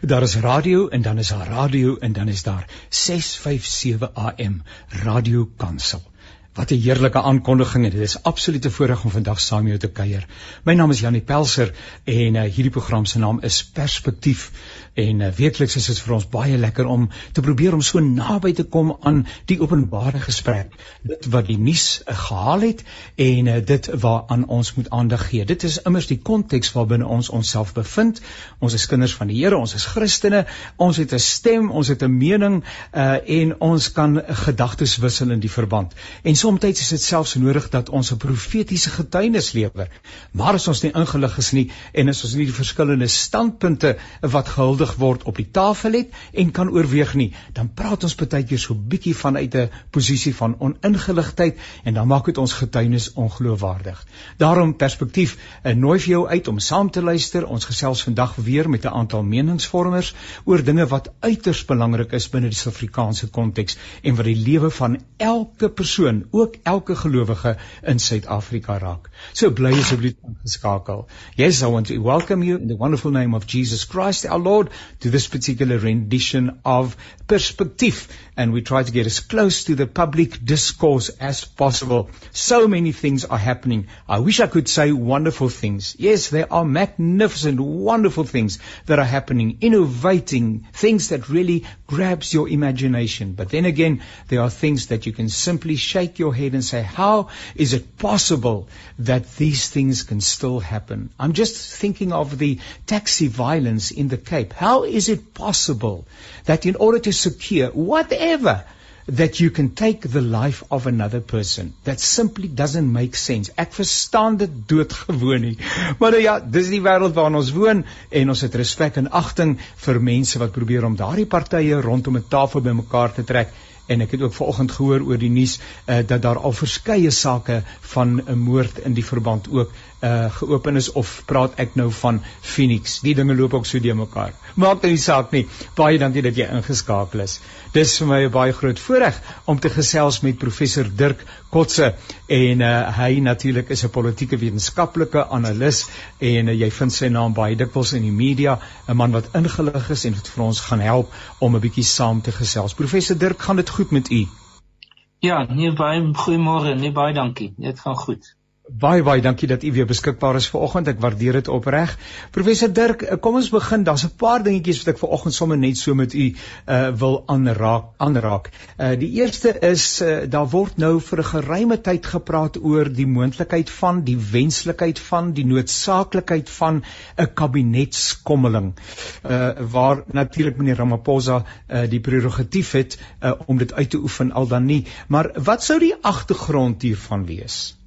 Daar is radio en dan is daar radio en dan is daar 657 AM Radio Kansel. Wat 'n heerlike aankondiging en dit is absolute voorreg om vandag saam met jou te kuier. My naam is Janie Pelser en uh, hierdie program se naam is Perspektief en uh, weekliks is dit vir ons baie lekker om te probeer om so naby te kom aan die openbare gesprek. Dit wat die nuus uh, gehaal het en uh, dit waaraan ons moet aandag gee. Dit is immers die konteks waarbinne ons onsself bevind. Ons is kinders van die Here, ons is Christene, ons het 'n stem, ons het 'n mening uh, en ons kan gedagtes wissel in die verband. En soms is dit selfs nodig dat ons 'n profetiese getuienis lewer. Maar as ons nie ingelig is nie en as ons nie die verskillende standpunte wat gehuldig word op die tafel het en kan oorweeg nie, dan praat ons baie keer so bietjie vanuit 'n posisie van oningeligtheid en dan maak dit ons getuienis ongeloofwaardig. Daarom perspektief en nooi vir jou uit om saam te luister. Ons gesels vandag weer met 'n aantal meningsvormers oor dinge wat uiters belangrik is binne die Suid-Afrikaanse konteks en wat die lewe van elke persoon ook elke gelowige in Suid-Afrika raak. So bly asseblief ingeskakel. Yes, I want to welcome you in the wonderful name of Jesus Christ our Lord to this particular rendition of Perspectief and we try to get as close to the public discourse as possible. So many things are happening. I wish I could say wonderful things. Yes, there are magnificent wonderful things that are happening, innovating things that really grabs your imagination. But then again, there are things that you can simply shake your head and say, how is it possible that these things can still happen? I'm just thinking of the taxi violence in the Cape. How is it possible that in order to secure whatever that you can take the life of another person. That simply doesn't make sense. Ek verstaan dit doodgewoon nie. Maar nou ja, dis die wêreld waarin ons woon en ons het respek en agting vir mense wat probeer om daardie partye rondom 'n tafel bymekaar te trek en ek het ook vanoggend gehoor oor die nuus uh, dat daar al verskeie sake van 'n moord in die verband ook uh, geopen is of praat ek nou van Phoenix? Die dinge loop ook so deur mekaar. Maak dit nie saak nie. Baie dankie dat jy ingeskakel is. Dis vir my 'n baie groot voorreg om te gesels met professor Dirk Kotse en uh, hy natuurlik is 'n politieke wetenskaplike analis en uh, jy vind sy naam baie dikwels in die media. 'n man wat ingelig is en wat vir ons gaan help om 'n bietjie saam te gesels. Professor Dirk gaan dit goed met u? Ja, nee baie goeiemôre, nee baie dankie. Dit gaan goed. Baie baie dankie dat u weer beskikbaar is vanoggend. Ek waardeer dit opreg. Professor Dirk, eh, kom ons begin. Daar's 'n paar dingetjies wat ek vanoggend sommer net so met u uh wil aanraak aanraak. Uh die eerste is uh, daar word nou vir 'n geruime tyd gepraat oor die moontlikheid van die wenslikheid van die noodsaaklikheid van 'n kabinetskommeling. Uh waar natuurlik meneer Ramaphosa uh die prerogatief het uh om dit uit te oefen al dan nie. Maar wat sou die agtergrond hiervan wees?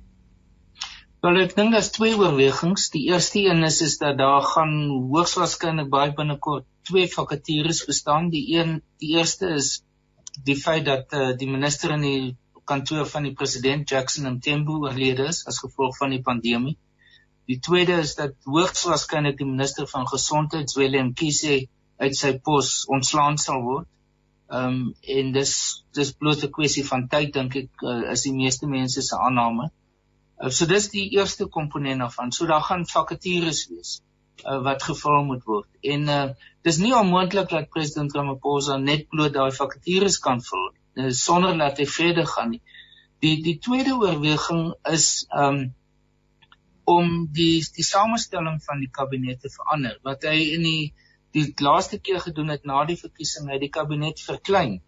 Wel ek dink daar's twee oorwegings. Die eerste een is is dat daar gaan hoogs waarskynlik baie binnekort twee vakatures bestaan. Die een die eerste is die feit dat uh, die minister in die kantoor van die president Jackson Mthembu oorlede is as gevolg van die pandemie. Die tweede is dat hoogs waarskynlik die minister van gesondheid Willem Kise uit sy pos ontslaan sal word. Ehm um, en dis dis bloot 'n kwessie van tyd dink ek uh, is die meeste mense se aanname. Uh, so dis die eerste komponent daarvan. So daar gaan vakatures wees uh, wat gevul moet word. En uh, dis nie onmoontlik dat president Ramaphosa net bloot daai vakatures kan vul uh, sonder dat hy vrede gaan nie. Die die tweede oorweging is um om die die samestelling van die kabinet te verander. Wat hy in die die laaste keer gedoen het na die verkiesing, hy die kabinet verklein.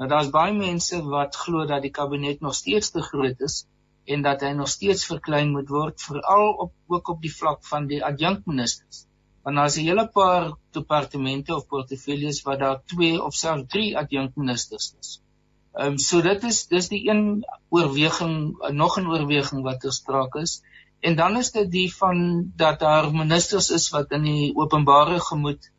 Nou daar's baie mense wat glo dat die kabinet nog steeds te groot is en dat hy nog steeds verklein moet word veral op ook op die vlak van die adjunkministers. Want daar's 'n hele paar departemente of portefeuilles waar daar 2 of selfs 3 adjunkministers is. Ehm um, so dit is dis die een oorweging nog 'n oorweging wat ter sprake is. En dan is dit die van dat daar ministers is wat in die openbare gemoed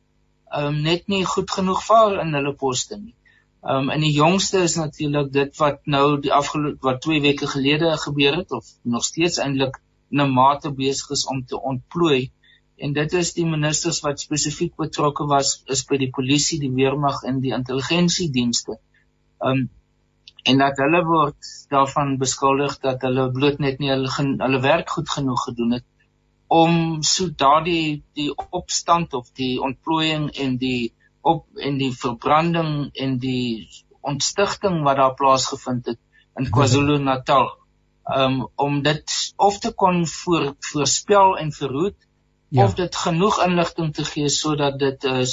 ehm um, net nie goed genoeg vaar in hulle poste nie. Um en die jongste is natuurlik dit wat nou die afgelope wat 2 weke gelede gebeur het of nog steeds eintlik in 'n mate besig is om te ontplooi en dit is die ministers wat spesifiek betrokke was is by die polisie, die weermag en die intelligensiedienste. Um en dat hulle word daarvan beskuldig dat hulle bloot net nie hulle hulle werk goed genoeg gedoen het om so daardie die opstand of die ontplooiing en die op en die verbranding en die ontstigting wat daar plaasgevind het in KwaZulu-Natal um, om dit of te kon voor, voorspel en verhoed ja. of dit genoeg inligting te gee sodat dit uh,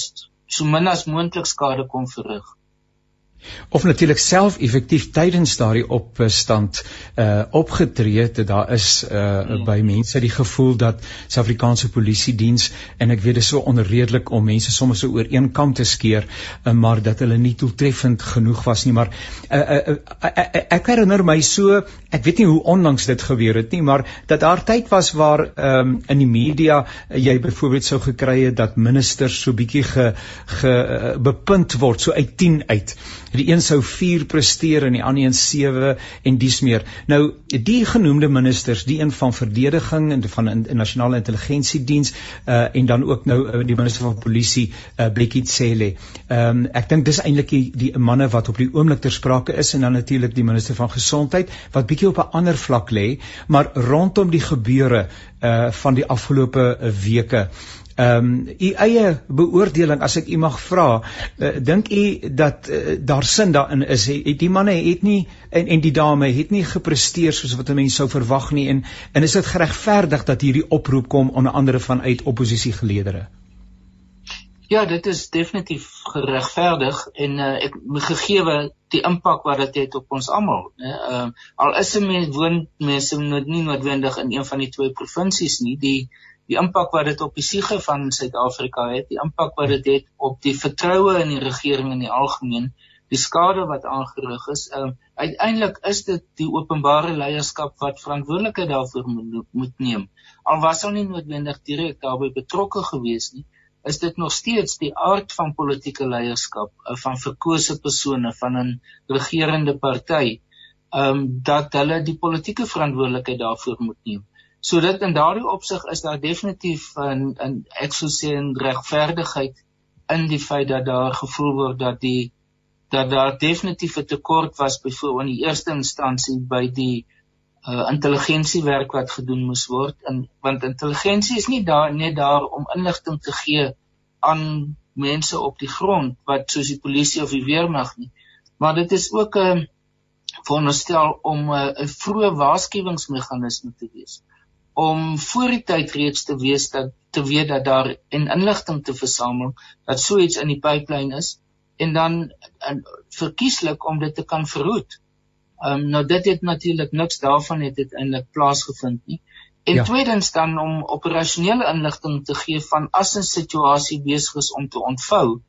so min as moontlik skade kon verrig of natuurlik self effektief tydens daardie opstand uh opgetree het daar is uh hmm. by mense die gevoel dat Suid-Afrikaanse polisie diens en ek weet dit is so onredelik om mense sommer so oor een kam te skeer uh, maar dat hulle nie doeltreffend genoeg was nie maar uh, uh, uh, uh, uh, ek herinner my so ek weet nie hoe onlangs dit gebeur het nie maar dat daar tyd was waar um, in die media uh, jy byvoorbeeld sou gekry het dat ministers so bietjie ge, ge uh, bepunt word so uit 10 uit die een sou 4 presteer en die ander een 7 en dies meer. Nou die genoemde ministers, die een van verdediging en van 'n nasionale intelligensiediens uh en dan ook nou uh, die minister van polisie uh Bekkie Cele. Ehm um, ek dink dis eintlik die, die manne wat op die oomblik ter sprake is en dan natuurlik die minister van gesondheid wat bietjie op 'n ander vlak lê, maar rondom die gebeure uh van die afgelope weke Ehm um, u eie beoordeling as ek u mag vra, uh, dink u dat uh, daar sin daarin is? Het die manne het nie en en die dame het nie gepresteer soos wat 'n mens sou verwag nie en en is dit geregverdig dat hierdie oproep kom onder andere vanuit oppositiegeleedere? Ja, dit is definitief geregverdig en uh, ek gegeewe die impak wat dit het op ons almal, né? Ehm uh, al is 'n mens woon mense nie noodwendig in een van die twee provinsies nie, die die impak wat dit op die siege van Suid-Afrika het, die impak wat dit het op die vertroue in die regering in die algemeen, die skade wat aangerig is. Um, uiteindelik is dit die openbare leierskap wat verantwoordelikheid daarvoor moet, moet neem. Al was hulle nie noodwendig direk daarbey betrokke gewees nie, is dit nog steeds die aard van politieke leierskap uh, van verkose persone van 'n regerende party, ehm um, dat hulle die politieke verantwoordelikheid daarvoor moet neem. So dit in daardie opsig is daar definitief 'n 'n ek sou sê 'n regverdigheid in die feit dat daar gevoel word dat die dat daar definitief 'n tekort was byvoorbeeld in die eerste instansie by die uh intelligensiewerk wat gedoen moes word. En want intelligensie is nie daar net daar om inligting te gee aan mense op die grond wat soos die polisie of die weermag nie. Maar dit is ook 'n veronderstel om 'n vroeë waarskuwingsmeganisme te wees om voor die tyd reeds te weet dat te weet dat daar en inligting te versamel dat so iets in die pipeline is en dan en, verkieslik om dit te kan verhoed. Ehm um, nou dit het natuurlik niks daarvan het uiteindelik plaasgevind nie. En ja. tweedens dan om operasionele inligting te gee van as 'n situasie besig is om te ontvou,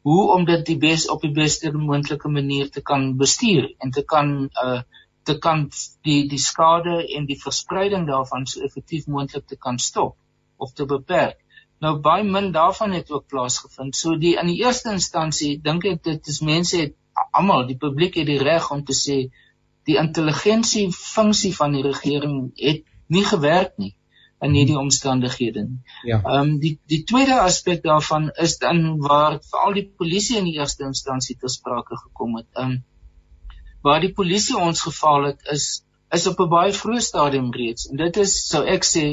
hoe om dit die bes op die beste moontlike manier te kan bestuur en te kan uh te kan die die skade en die verspreiding daarvan so effektief moontlik te kan stop of te beperk. Nou baie min daarvan het ook plaasgevind. So die in die eerste instansie dink ek dit is mense het almal die publiek het die reg om te sê die intelligensie funksie van die regering het nie gewerk nie in hierdie omstandighede nie. Ja. Ehm um, die die tweede aspek daarvan is dan waar veral die polisie in die eerste instansie te sprake gekom het. Ehm um, waar die polisie ons geval het is is op 'n baie vroeë stadium reeds. En dit is sou ek sê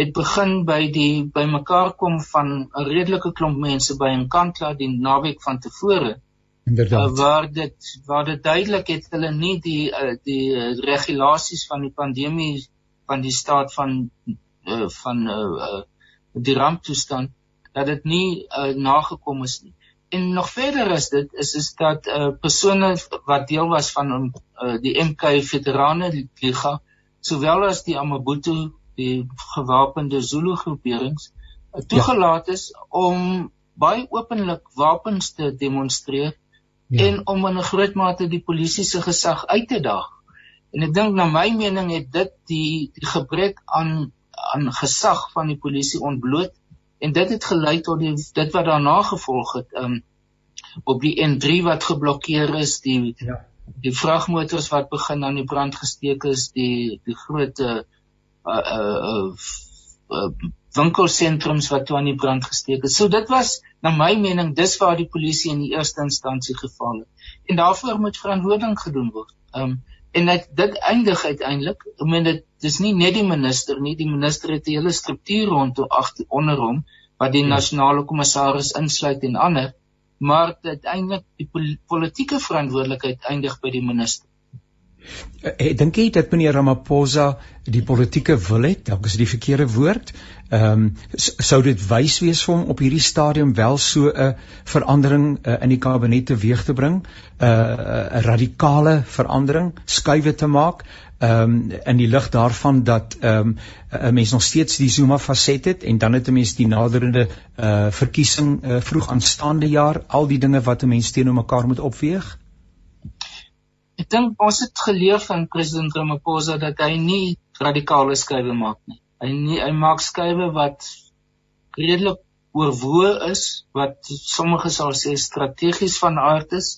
het begin by die bymekaar kom van 'n redelike klomp mense by 'n kantla die naweek van tevore. Inderdaad. Uh, waar dit waar dit duidelik het hulle nie die uh, die uh, regulasies van die pandemie van die staat van uh, van uh, uh, die ramptoestand dat dit nie uh, nagekom is nie en nog verder is dit is is dat uh, persone wat deel was van uh, die MK Veterane Liga sowel as die Amabutu die gewapende Zulu groeperings uh, toegelaat is ja. om baie openlik wapens te demonstreer ja. en om in 'n groot mate die polisie se gesag uit te daag. En ek dink na my mening het dit die die gebrek aan aan gesag van die polisie ontbloot en dit het gelei tot die dit wat daarna gevolg het um op die N3 wat geblokkeer is die ja. die vragmotors wat begin aan die brand gesteek is die die groot uh uh, uh, uh winkelsentrums wat toe aan die brand gesteek is. So dit was na my mening dis waar die polisie in die eerste instansie geval het. En daarvoor moet verantwoording gedoen word. Um en dit dit eindig uiteindelik, ek meen dit dis nie net die minister nie, die minister het 'n hele struktuur rondom agter onder hom wat die ja. nasionale kommissaris insluit en ander, maar dit eintlik die politieke verantwoordelikheid eindig by die minister. Ek eh, dink jy dat meneer Ramaphosa die politieke wil het, dalk is dit die verkeerde woord. Ehm um, sou dit wys wees vir hom op hierdie stadium wel so 'n verandering uh, in die kabinet teweeg te bring, 'n uh, radikale verandering skuwe te maak ehm um, in die lig daarvan dat ehm um, 'n mens nog steeds die Zuma faset het en dan het 'n mens die naderende uh verkiesing uh, vroeg aanstaande jaar al die dinge wat 'n mens teenoor mekaar moet opweeg. Ek dink ons het geleer van president Ramaphosa dat hy nie radikale skuwe maak nie. Hy nie, hy maak skuwe wat redelik oorwoe is, wat sommige sal sê strategies van aard is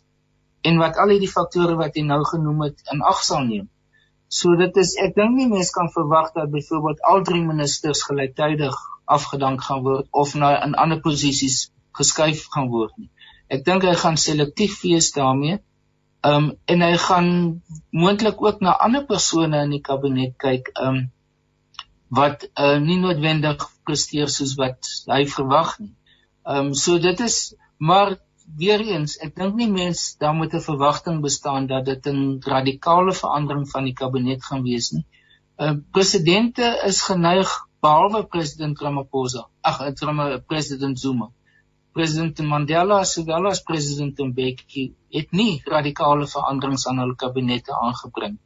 en wat al hierdie faktore wat hy nou genoem het in ag sal neem. So dit is ek dink nie mense kan verwag dat byvoorbeeld al drie ministers gelyktydig afgedank gaan word of na in ander posisies geskuif gaan word nie. Ek dink hy gaan selektief wees daarmee Ehm um, en hy gaan moontlik ook na ander persone in die kabinet kyk ehm um, wat uh, nie noodwendig presteer soos wat hy verwag nie. Ehm um, so dit is maar weer eens ek dink nie mense daar moet 'n verwagting bestaan dat dit 'n radikale verandering van die kabinet gaan wees nie. Ehm uh, presidente is geneig behalwe president Ramaphosa, ag, president Zuma president Mandela sowel as president Mbeki het nie radikale veranderings aan hul kabinette aangebring.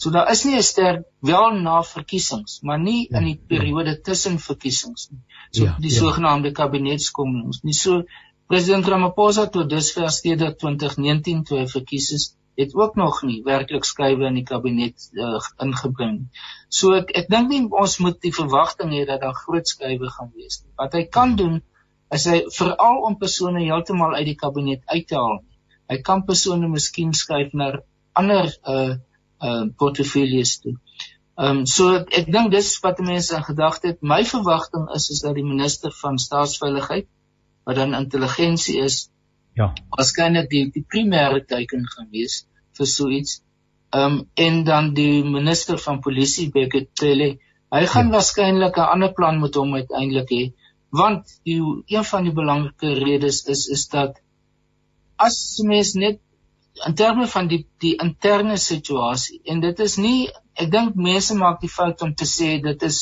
So daar is nie 'n sterk wel na verkiesings, maar nie ja, in die ja. periode ja. tussen verkiesings nie. So ja, die ja. sogenaamde kabinetskomings nie. So president Ramaphosa tot dusver steeds 2019 toe hy verkies is, het ook nog nie werklik skuwe in die kabinet uh, ingebring. So ek ek dink nie ons moet die verwagting hê dat daar groot skuwe gaan wees nie. Wat hy kan doen is hy veral om persone heeltemal uit die kabinet uit te haal. Hy kan persone miskien skuif na ander uh uh portefeuilles toe. Ehm um, so ek dink dis wat mense in gedagte het. My verwagting is is dat die minister van staatsveiligheid wat dan intelligensie is, ja, waarskynlik die die primêre teiken gaan wees vir so iets. Ehm um, en dan die minister van polisie Beketele, hy gaan ja. waarskynlik 'n ander plan met hom uiteindelik hê want die een van die belangrike redes is is dat as mens net in terme van die die interne situasie en dit is nie ek dink mense maak die fout om te sê dit is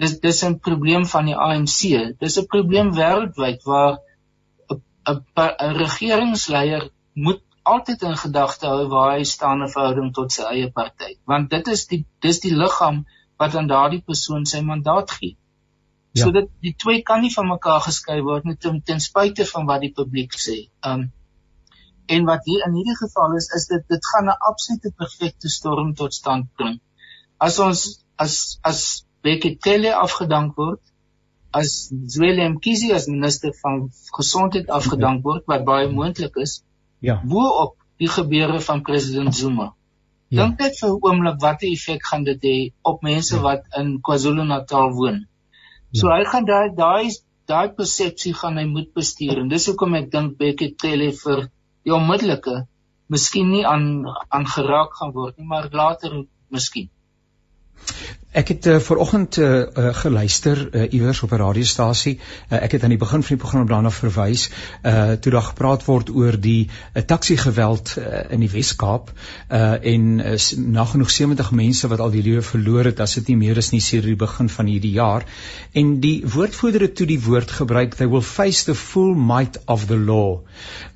dis dis 'n probleem van die ANC dis 'n probleem wêreldwyd waar 'n regeringsleier moet altyd in gedagte hou waar hy staan in verhouding tot sy eie party want dit is die dis die liggaam wat aan daardie persoon sy mandaat gee Ja. So dit die twee kan nie van mekaar geskei word nie ten, ten spyte van wat die publiek sê. Um en wat hier in hierdie geval is is dit dit gaan 'n absolute perfekte storm tot stand bring. As ons as as Beketele afgedank word, as Zweli Mkhize as minister van gesondheid afgedank word wat baie moontlik is. Ja. Bo-op die gebeure van president Zuma. Ja. Dink net vir 'n oomblik watter effek gaan dit hê op mense ja. wat in KwaZulu-Natal woon? So ja. hy gaan daai daai daai persepsie gaan hy moet bestuur en dis hoekom ek dink Beketele vir die onmiddellike miskien nie aan aan geraak gaan word nie, maar later miskien. Ek het uh, vanoggend uh, uh, geluister uh, iewers op 'n radiostasie. Uh, ek het aan die begin van die program daarna verwys, uh toe daar gepraat word oor die uh, taxi geweld uh, in die Wes-Kaap uh en uh, nagenoeg 70 mense wat al die lewe verloor het as dit nie meer is nie sedert die begin van hierdie jaar. En die woordvoerder het toe die woord gebruik they will face the full might of the law.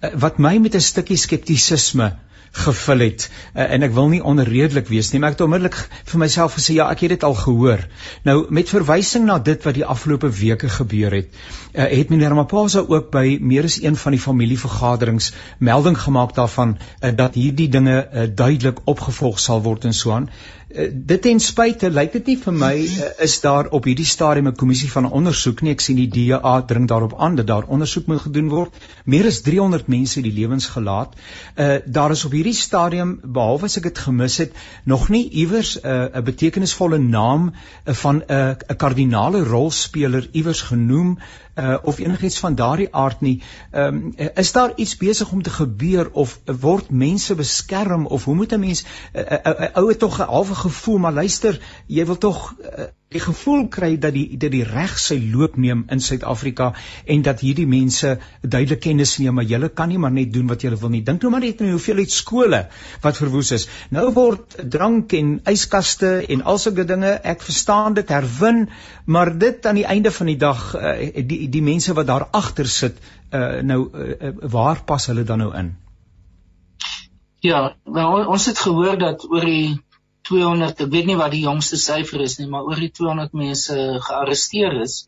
Uh, wat my met 'n stukkie skeptisisme gevul het. Uh, en ek wil nie onredelik wees nie maar ek het onmiddellik vir myself gesê ja ek het dit al gehoor. Nou met verwysing na dit wat die afgelope weke gebeur het uh, het meneer Ramaphosa ook by meer as een van die familievergaderings melding gemaak daarvan uh, dat hierdie dinge uh, duidelik opgevolg sal word en so aan dit ten spyte lyk dit nie vir my uh, is daar op hierdie stadium 'n kommissie van ondersoek nie. Ek sien die DA dring daarop aan dat daar ondersoek moet gedoen word. Meer as 300 mense het die lewens gelaat. Uh daar is op hierdie stadium behalwe as ek dit gemis het, nog nie iewers 'n uh, 'n betekenisvolle naam uh, van 'n uh, 'n kardinale rolspeler iewers genoem uh, of enigiets van daardie aard nie. Ehm um, is daar iets besig om te gebeur of word mense beskerm of hoe moet 'n mens 'n uh, uh, uh, oue tog 'n halwe gevoel maar luister, jy wil tog uh, die gevoel kry dat die dat die reg sy loop neem in Suid-Afrika en dat hierdie mense duidelik kennis neem maar julle kan nie maar net doen wat julle wil nie. Dink nou maar net aan hoeveelheid skole wat verwoes is. Nou word drank en yskaste en al sulke dinge, ek verstaan dit herwin, maar dit aan die einde van die dag uh, die die mense wat daar agter sit uh, nou uh, waar pas hulle dan nou in? Ja, nou, ons het gehoor dat oor die 200, ek weet nie wat die jongste syfer is nie, maar oor die 200 mense gearresteer is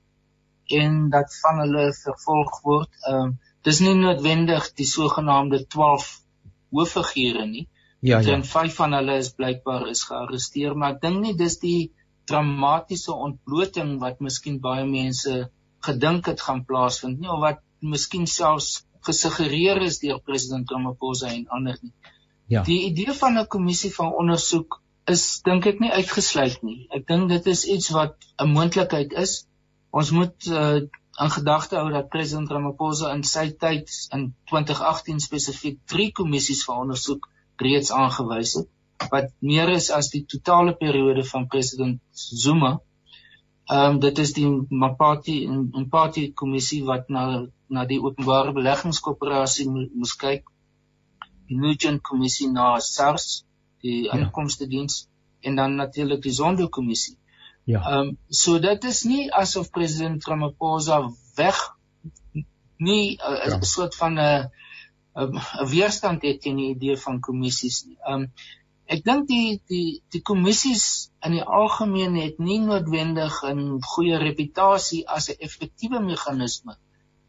en dat van hulle vervolg word. Ehm uh, dis nie noodwendig die sogenaamde 12 hooffigure nie. Ja, ja. En vyf van hulle is blykbaar is gearresteer, maar ek dink nie dis die dramatiese ontbloting wat miskien baie mense gedink het gaan plaasvind nie of wat miskien selfs gesuggereer is deur president Ramaphosa en ander nie. Ja. Die idee van 'n kommissie van ondersoek is dink ek nie uitgesluit nie. Ek dink dit is iets wat 'n moontlikheid is. Ons moet uh, in gedagte hou dat president Ramaphosa in sy tyd in 2018 spesifiek 3 kommissies vir ondersoek reeds aangewys het wat meer is as die totale periode van president Zuma. Ehm um, dit is die Mapati en Mpati kommissie wat na na die openbare beleggingskoöperasie moes kyk. Die Nugent kommissie na SARS die ja. inkomste diens en dan natuurlik die Zondo-kommissie. Ja. Ehm um, so dit is nie asof president Ramaphosa weg nie 'n uh, ja. soort van 'n 'n weerstand het teen die idee van kommissies nie. Ehm um, ek dink die die die kommissies in die algemeen het nie noodwendig 'n goeie reputasie as 'n effektiewe meganisme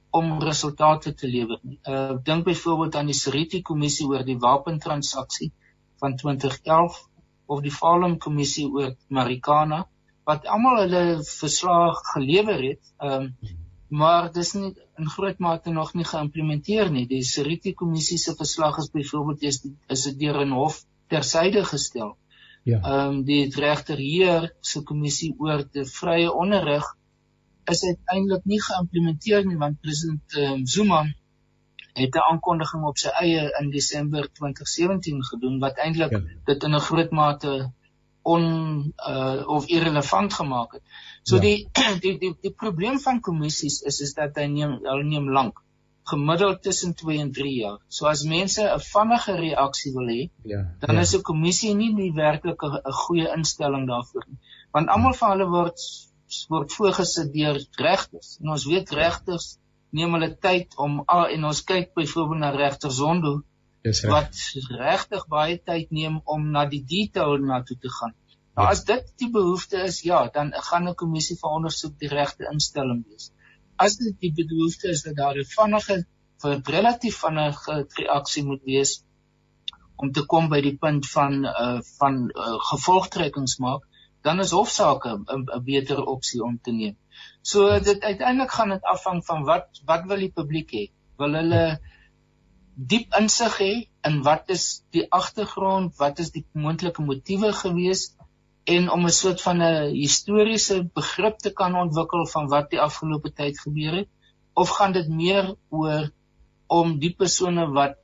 om resultate te lewer nie. Uh dink byvoorbeeld aan die Seriti kommissie oor die wapentransaksie. Uh van 2011 of die Falem kommissie oor Marikana wat almal hulle verslag gelewer het. Ehm um, maar dis nie in groot mate nog nie geïmplementeer nie. Die Seriti kommissie se verslag is byvoorbeeld is is dit deur 'n hof tersyde gestel. Ja. Ehm um, die regter hier se kommissie oor die vrye onderrig is uiteindelik nie geïmplementeer nie want president um, Zuma het 'n aankondiging op sy eie in Desember 2017 gedoen wat eintlik ja. dit in 'n groot mate on uh, of irrelevant gemaak het. So ja. die, die die die probleem van kommissies is is dat hy neem hulle neem lank gemiddeld tussen 2 en 3 jaar. So as mense 'n vinnige reaksie wil hê, ja, dan ja. is 'n kommissie nie die werklike 'n goeie instelling daarvoor nie. Want almal van hulle word word voorgesit deur regters. En ons weet regters neem hulle tyd om ah, en ons kyk byvoorbeeld na regter Zondo wat regtig baie tyd neem om na die detail na toe te gaan. Nou ja. as dit die behoefte is, ja, dan gaan 'n kommissie vir ondersoek die regte instelling wees. As dit die behoefte is dat daar 'n vinnige vir relatief vinnige reaksie moet wees om te kom by die punt van uh van uh, gevolgtrekkings maak, dan is hofsaake 'n beter opsie om te neem. So dit uiteindelik gaan dit afhang van wat wat wil die publiek hê? Wil hulle diep insig hê in wat is die agtergrond, wat is die moontlike motiewe gewees en om 'n soort van 'n historiese begrip te kan ontwikkel van wat die afgelope tyd gebeur het? Of gaan dit meer oor om die persone wat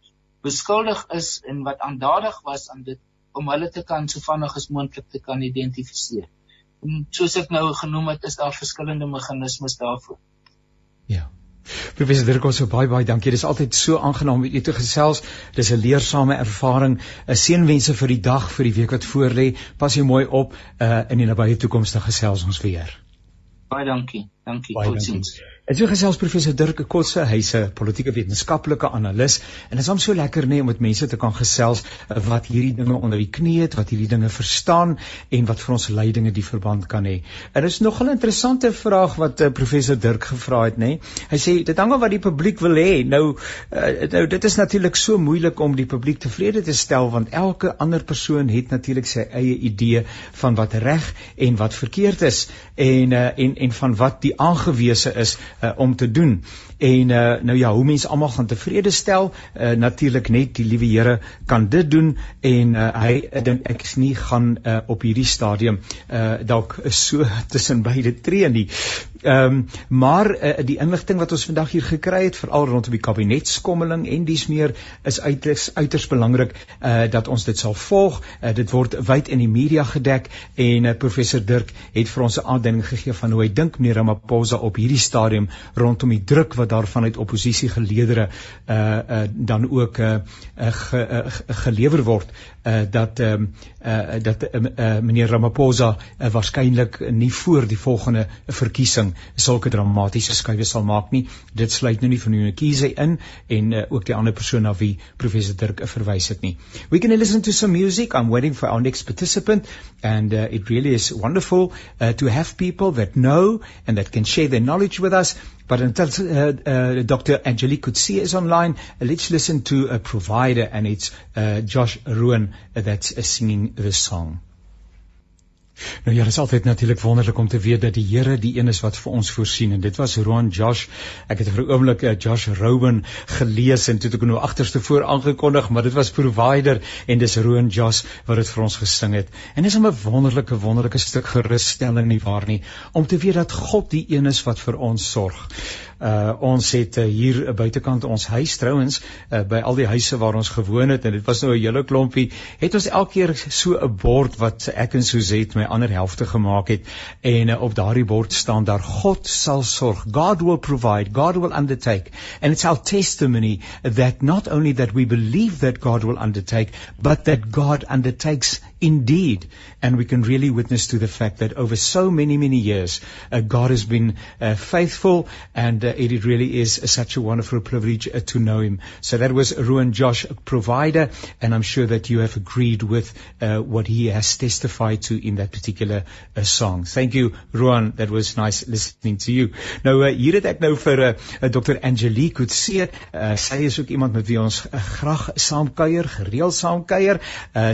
beskuldig is en wat aandadig was aan dit om hulle te kan so vinnig as moontlik te kan identifiseer soos ek nou genoem het, is daar verskillende meganismes daarvoor. Ja. Professor Dirk, ons so baie baie dankie. Dit is altyd so aangenaam om u te gesels. Dis 'n leersame ervaring. 'n Seënwense vir die dag, vir die week wat voorlê. Pas jou mooi op uh in die nabye toekoms te gesels ons weer. Baie dankie. Dankie. Totsiens. En so gesels professor Dirk Kotse, hy's 'n politieke wetenskaplike analis en dit is hom so lekker nê nee, om met mense te kan gesels eh, wat hierdie dinge onder die knie het, wat hierdie dinge verstaan en wat vir ons leidinge die verband kan hê. En dit is nogal 'n interessante vraag wat uh, professor Dirk gevra het nê. Nee. Hy sê dit hang af wat die publiek wil hê. Nou uh, nou dit is natuurlik so moeilik om die publiek tevrede te stel want elke ander persoon het natuurlik sy eie idee van wat reg en wat verkeerd is en uh, en en van wat die aangewese is uh, om te doen. En uh, nou ja, hoe mense almal gaan tevrede stel, uh, natuurlik net die liewe Here kan dit doen en uh, hy dink ek is nie gaan uh, op hierdie stadium uh, dalk so tussen beide tree nie. Ehm um, maar uh, die inligting wat ons vandag hier gekry het veral rondom die kabinetskommeling en dis meer is uiters uiters belangrik uh, dat ons dit sal volg. Uh, dit word wyd in die media gedek en uh, professor Dirk het vir ons 'n aanduiding gegee van hoe hy dink meneer Ramaphosa op hierdie stadium rondom die druk wat daarvan uit oppositiegeleedere uh, uh dan ook uh, uh, ge, uh gelewer word uh dat ehm uh, uh dat uh, uh, meneer Ramaphosa uh, waarskynlik nie voor die volgende verkiesing sulke dramatiese skuwe sal maak nie. Dit sluit nou nie van Unakise in en uh, ook die ander persoon na wie professor Dirk verwys het nie. We can listen to some music. I'm waiting for our next participant and uh, it really is wonderful uh, to have people that know and that can share their knowledge with us. But until uh, uh, Dr. Angelique Coetzee is online, let's listen to a provider, and it's uh, Josh Ruin that's singing the song. Nou ja, dit is altyd natuurlik wonderlik om te weet dat die Here die een is wat vir ons voorsien en dit was Roan Josh. Ek het vir 'n oomblik uh, Josh Rowan gelees en toe het ek nou agterste voor aangekondig, maar dit was Provider en dis Roan Josh wat dit vir ons gesing het. En dis 'n wonderlike wonderlike stuk gerusstelling nie waar nie om te weet dat God die een is wat vir ons sorg. Uh ons het uh, hier uh, buitekant ons huis trouens uh, by al die huise waar ons gewoon het en dit was nou 'n hele klompie het ons elke keer so 'n bord wat ek en Suzette my ander helfte gemaak het en uh, op daardie bord staan daar God sal sorg. God will provide. God will undertake. And it's our testimony that not only that we believe that God will undertake but that God undertakes indeed. And we can really witness to the fact that over so many many years uh, God has been uh, faithful and uh, it really is such a wonderful privilege uh, to know him. So that was Ruan Josh provider and I'm sure that you have agreed with uh, what he has testified to in that particular uh, song. Thank you Ruan. That was nice listening to you. Nou hier het ek nou vir Dr Angelique Coetzee sy is ook iemand met wie ons graag saamkuier gereeld saamkuier.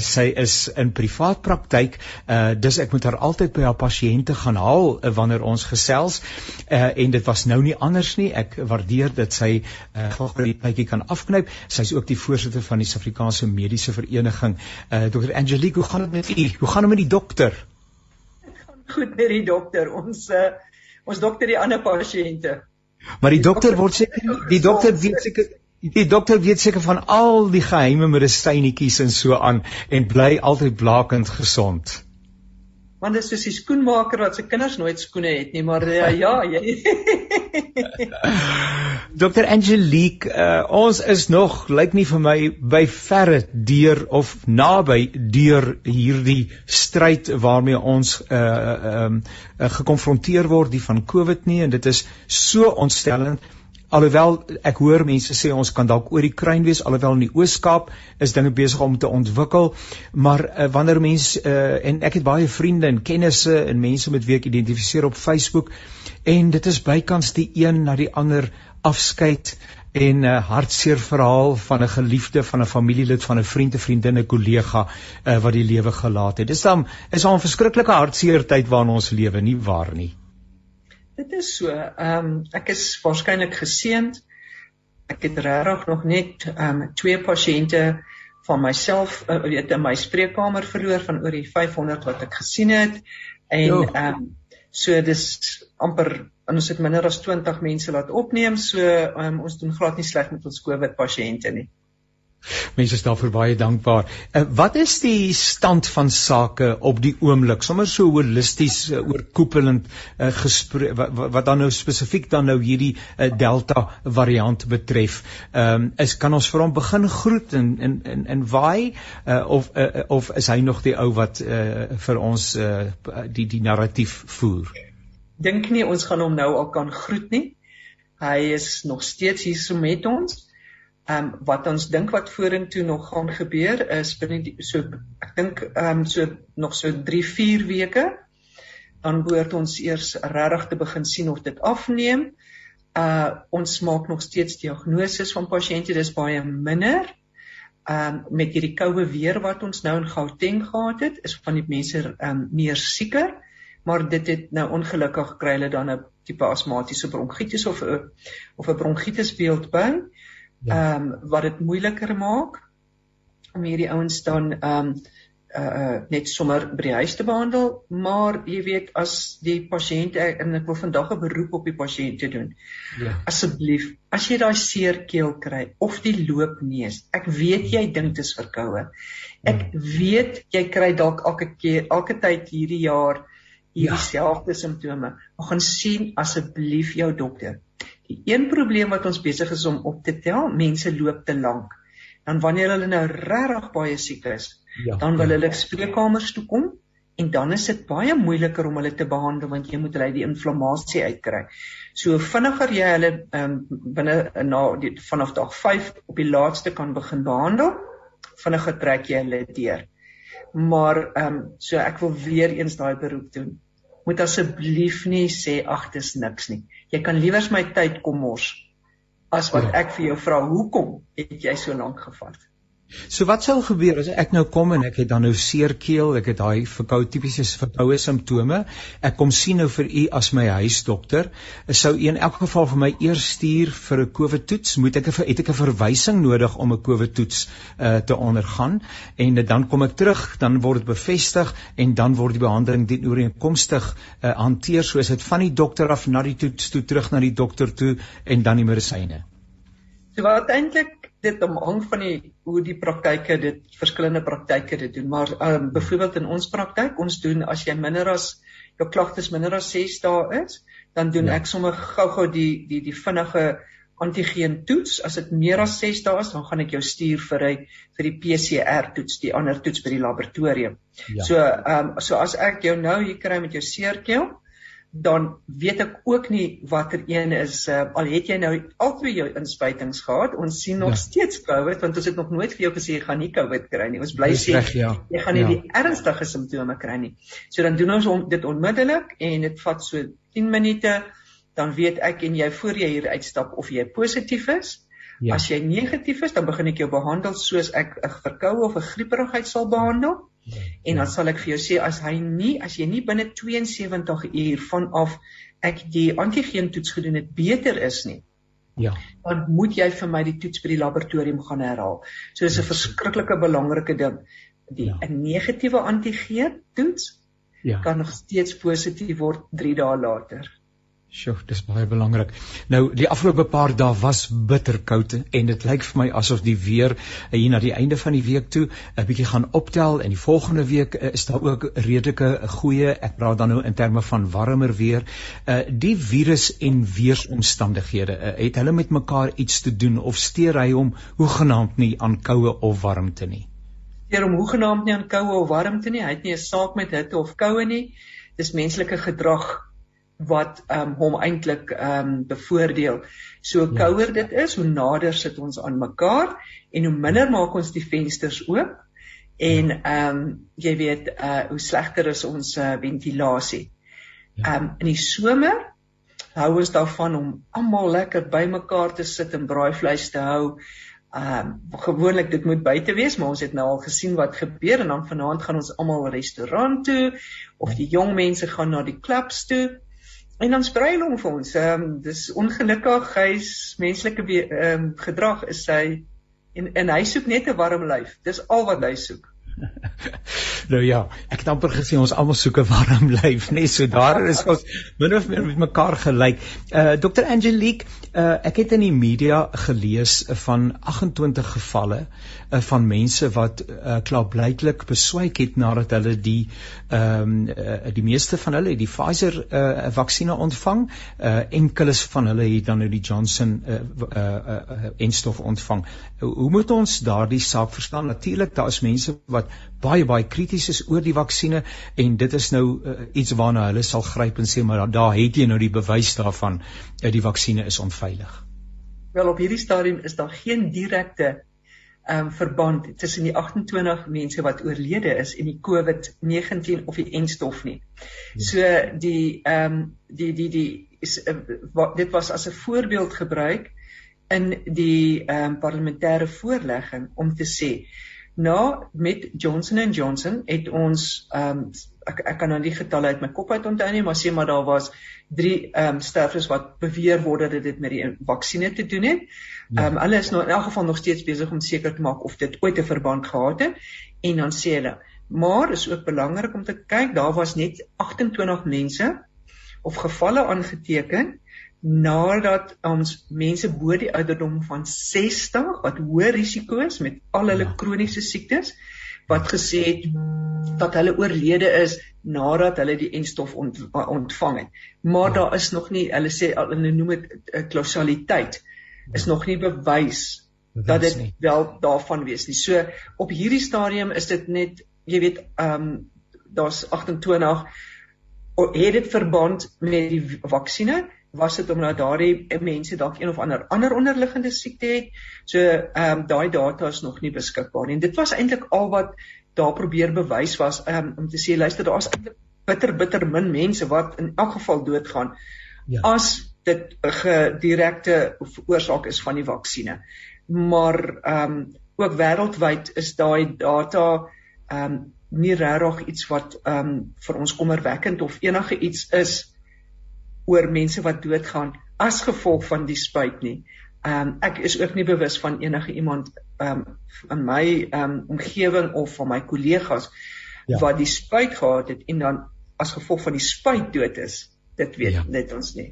Sy is in privaat praktyk uh dis ek moet haar altyd by haar pasiënte gaan haal uh, wanneer ons gesels. Uh en dit was nou nie anders nie. Ek waardeer dit sy uh gou die tydjie kan afknyp. Sy's ook die voorsitter van die Suid-Afrikaanse Mediese Vereniging. Uh Dr Angelique hoe gaan dit met u? Hoe gaan dit met die dokter? Goed met die dokter. Ons uh ons dokter die ander pasiënte. Maar die dokter word seker die dokter weet seker Die dokter weet seker van al die geheime medisynetjies en so aan en bly altyd blakend gesond. Want dit is soos die skoenmaker wat sy kinders nooit skoene het nie, maar uh, ja, jy. Dr Angelique, uh, ons is nog lyk nie vir my by verre deur of naby deur hierdie stryd waarmee ons uh um uh, gekonfronteer word die van COVID nie en dit is so ontstellend alhoewel ek hoor mense sê ons kan dalk oor die kruin wees alhoewel in die Oos-Kaap is dinge besig om te ontwikkel maar uh, wanneer mense uh, en ek het baie vriende en kennisse en mense met wie ek identifiseer op Facebook en dit is bykans die een na die ander afskeid en 'n uh, hartseer verhaal van 'n geliefde van 'n familielid van 'n vriend of vriendin 'n kollega uh, wat die lewe gelaat het. Dis dan is 'n verskriklike hartseer tyd waarin ons lewe, nie waar nie? Dit is so. Ehm um, ek is waarskynlik geseënd. Ek het regtig nog net ehm um, twee pasiënte van myself uh, weet in my spreekkamer verloor van oor die 500 wat ek gesien het. En ehm um, so dis amper ons het minder as 20 mense laat opneem. So um, ons doen glad nie sleg met ons COVID pasiënte nie. Mense is daarvoor baie dankbaar. Uh, wat is die stand van sake op die oomblik? Sommers so holisties uh, oorkoepelend uh, gespreek wat, wat dan nou spesifiek dan nou hierdie uh, Delta variant betref. Ehm um, is kan ons vir hom begin groet en en en en waai uh, of uh, of is hy nog die ou wat uh, vir ons uh, die die narratief voer? Dink nie ons gaan hom nou al kan groet nie. Hy is nog steeds hier so met ons. Ehm um, wat ons dink wat vorentoe nog gaan gebeur is binne die, so ek dink ehm um, so nog so 3 4 weke dan behoort ons eers regtig te begin sien of dit afneem. Uh ons maak nog steeds diagnoses van pasiënte, dis baie minder. Ehm um, met hierdie koue weer wat ons nou in Gauteng gehad het, is van die mense ehm um, meer sieker maar dit het nou ongelukkig kry hulle dan 'n tipe asmatiese bronkietis of 'n of 'n bronkietis beeld by. Ja. Ehm ja. um, wat dit moeiliker maak om hierdie ouens dan ehm um, uh, uh net sommer by die huis te behandel, maar jy weet as die pasiënt en ek wil vandag 'n beroep op die pasiënt te doen. Ja. Asseblief, as jy daai seer keel kry of die loopneus, ek weet jy dink dit is verkoue. Ek ja. weet jy kry dalk elke keer elke tyd hierdie jaar hierdie ja. selfde simptome. Maar gaan sien asseblief jou dokter. Die een probleem wat ons besig is om op te tel, mense loop te lank. Dan wanneer hulle nou regtig baie siek is, ja, dan wil ja. hulle spreekkamers toe kom en dan is dit baie moeiliker om hulle te behandel want jy moet hulle die inflammasie uitkry. So vinniger jy hulle um, binne na die, vanaf dag 5 op die laaste kan begin behandel, vinniger trek jy hulle deur. Maar ehm um, so ek wil weer eens daai beroep doen moet asseblief nie sê ag dis niks nie. Jy kan liewers my tyd kom mors as wat ja. ek vir jou vra hoekom het jy so lank gevat? So wat sou gebeur as ek nou kom en ek het dan nou seer keel, ek het daai verkoue tipiese verkoue simptome. Ek kom sien nou vir u as my huisdokter. Sou u in elk geval vir my eers stuur vir 'n COVID toets? Moet ek 'n het ek 'n verwysing nodig om 'n COVID toets uh, te ondergaan? En uh, dan kom ek terug, dan word dit bevestig en dan word die behandeling dien ooreenkomstig uh, hanteer soos dit van die dokter af na die toets toe terug na die dokter toe en dan die medisyne. So wat eintlik dit om hang van die hoe die praktyke dit verskillende praktyke dit doen maar um, byvoorbeeld in ons praktyk ons doen as jy minder as jou klagtes minder as 6 dae is dan doen ja. ek sommer gou-gou die die die vinnige antigeen toets as dit meer as 6 dae is dan gaan ek jou stuur vir 'n vir die PCR toets die ander toets by die laboratorium ja. so ehm um, so as ek jou nou hier kry met jou seerkeel dan weet ek ook nie watter een is uh, al het jy nou albei jou inspuitings gehad ons sien nog ja. steeds COVID want ons het nog nooit vir jou gesê jy gaan nie COVID kry nie ons bly sê ja. jy gaan nie ja. die ernstige simptome kry nie so dan doen ons om, dit onmiddellik en dit vat so 10 minute dan weet ek en jy voor jy hier uitstap of jy positief is ja. as jy negatief is dan begin ek jou behandel soos ek 'n verkoue of 'n grieperigheid sal behandel En dan sal ek vir jou sê as hy nie as jy nie binne 72 uur vanaf ek die antigeen toets gedoen het beter is nie. Ja. Dan moet jy vir my die toets by die laboratorium gaan herhaal. So dis 'n verskriklike belangrike ding. Die 'n ja. negatiewe antigeen toets ja. kan nog steeds positief word 3 dae later. Sjoe, dis baie belangrik. Nou, die afgelope paar dae was bitterkoud en dit lyk vir my asof die weer eh, hier na die einde van die week toe 'n bietjie gaan optel en die volgende week eh, is daar ook redelike goeie, ek praat dan nou in terme van warmer weer. Uh die virus en weeromstandighede, uh, het hulle met mekaar iets te doen of steur hy hom hoegenaamd nie aan koue of warmte nie? Steur hom hoegenaamd nie aan koue of warmte nie. Hy het nie 'n saak met hitte of koue nie. Dis menslike gedrag wat um, hom eintlik ehm um, bevoordeel. So ja. kouer dit is, hoe nader sit ons aan mekaar en hoe minder maak ons die vensters oop en ehm um, jy weet uh hoe slegter is ons uh, ventilasie. Ja. Ehm um, in die somer hou ons daarvan om almal lekker bymekaar te sit en braaivleis te hou. Ehm um, gewoonlik dit moet buite wees, maar ons het nou al gesien wat gebeur en dan vanaand gaan ons almal restaurant toe of die jong mense gaan na die klubs toe. En dan spruil hom vir ons. Ehm um, dis ongelukkig hy's menslike ehm um, gedrag is hy en en hy soek net 'n warm lyf. Dis al wat hy soek. nou ja, ek het amper gesê ons almal soek 'n warm lyf, nee, so daar is ons min of meer met mekaar gelyk. Uh Dr. Angelique, uh ek het in die media gelees van 28 gevalle uh, van mense wat uh, klaarblyklik beswyk het nadat hulle die ehm um, uh, die meeste van hulle die Pfizer uh, vaksines ontvang. Uh, enkeles van hulle het dan nou die Johnson uh, uh, uh, uh, enstof ontvang. Hoe moet ons daardie saak verstaan? Natuurlik daar is mense wat baie baie krities is oor die vaksines en dit is nou uh, iets waarna hulle sal gryp en sê maar daar, daar het jy nou die bewys daarvan dat uh, die vaksines is onveilig. Wel op hierdie stadium is daar geen direkte ehm um, verband tussen die 28 mense wat oorlede is en die COVID-19 of die enstof nie. Ja. So die ehm um, die die die is uh, wat, dit was as 'n voorbeeld gebruik in die ehm um, parlementêre voorlegging om te sê nou met Johnson & Johnson het ons ehm um, ek ek kan nou die getalle uit my kop uit onthou nie maar sê maar daar was 3 ehm um, sterftes wat beweer word dat dit met die vaksinne te doen het. Ja. Ehm ja. um, hulle is nou in elk geval nog steeds besig om seker te maak of dit ooit 'n verband gehad het en dan sê hulle maar is ook belangrik om te kyk daar was net 28 mense of gevalle aangeteken nadat ons mense bo die ouderdom van 60 wat hoë risiko is met al hulle ja. kroniese siektes wat gesê het dat hulle oorlede is nadat hulle die enstof ont, ontvang het. Maar ja. daar is nog nie, hulle sê hulle noem dit eh, kausaliteit is nog nie bewys dat dit wel daarvan wees nie. So op hierdie stadium is dit net jy weet ehm um, daar's 28 het dit verband met die vaksines was dit omdat daardie mense dalk een of ander ander onderliggende siekte het. So ehm um, daai data is nog nie beskikbaar nie. En dit was eintlik al wat daar probeer bewys was um, om te sê luister daar's eintlik bitter bitter min mense wat in elk geval doodgaan ja. as dit 'n gedirekte oorsaak is van die vaksines. Maar ehm um, ook wêreldwyd is daai data ehm um, nie regtig iets wat ehm um, vir ons kommerwekkend of enige iets is oor mense wat doodgaan as gevolg van die spuit nie. Ehm um, ek is ook nie bewus van enige iemand ehm um, in my ehm um, omgewing of van my kollegas ja. wat die spuit gehad het en dan as gevolg van die spuit dood is. Dit weet ja. net ons nie.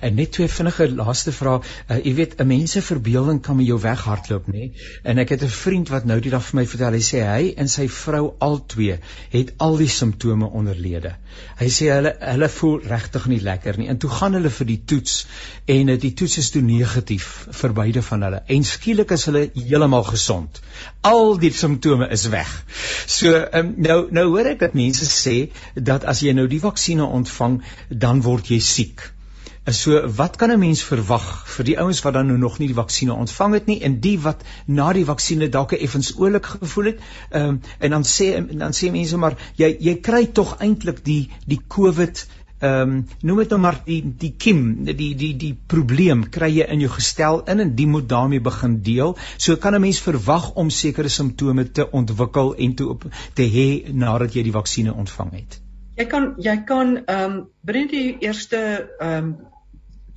En net twee vinnige laaste vrae. Uh, jy weet, 'n mens se verbeelding kan met jou weghardloop, nê? En ek het 'n vriend wat nou die dag vir my vertel, hy sê hy en sy vrou albei het al die simptome onderlede. Hy sê hulle hulle voel regtig nie lekker nie. En toe gaan hulle vir die toets en uh, die toets is toe negatief vir beide van hulle. En skielik is hulle heeltemal gesond. Al die simptome is weg. So um, nou nou hoor ek dat mense sê dat as jy nou die vaksines ontvang, dan word jy siek. So wat kan 'n mens verwag vir die ouens wat dan nou nog nie die vaksines ontvang het nie en die wat na die vaksines dalk effens oulik gevoel het. Ehm um, en dan sê dan sê mense maar jy jy kry tog eintlik die die COVID ehm um, noem dit nou maar die die kiem die die die probleem kry jy in jou gestel in en die moet daarmee begin deel. So kan 'n mens verwag om sekere simptome te ontwikkel en te op te hê nadat jy die vaksines ontvang het. Jy kan jy kan ehm um, binne die eerste ehm um,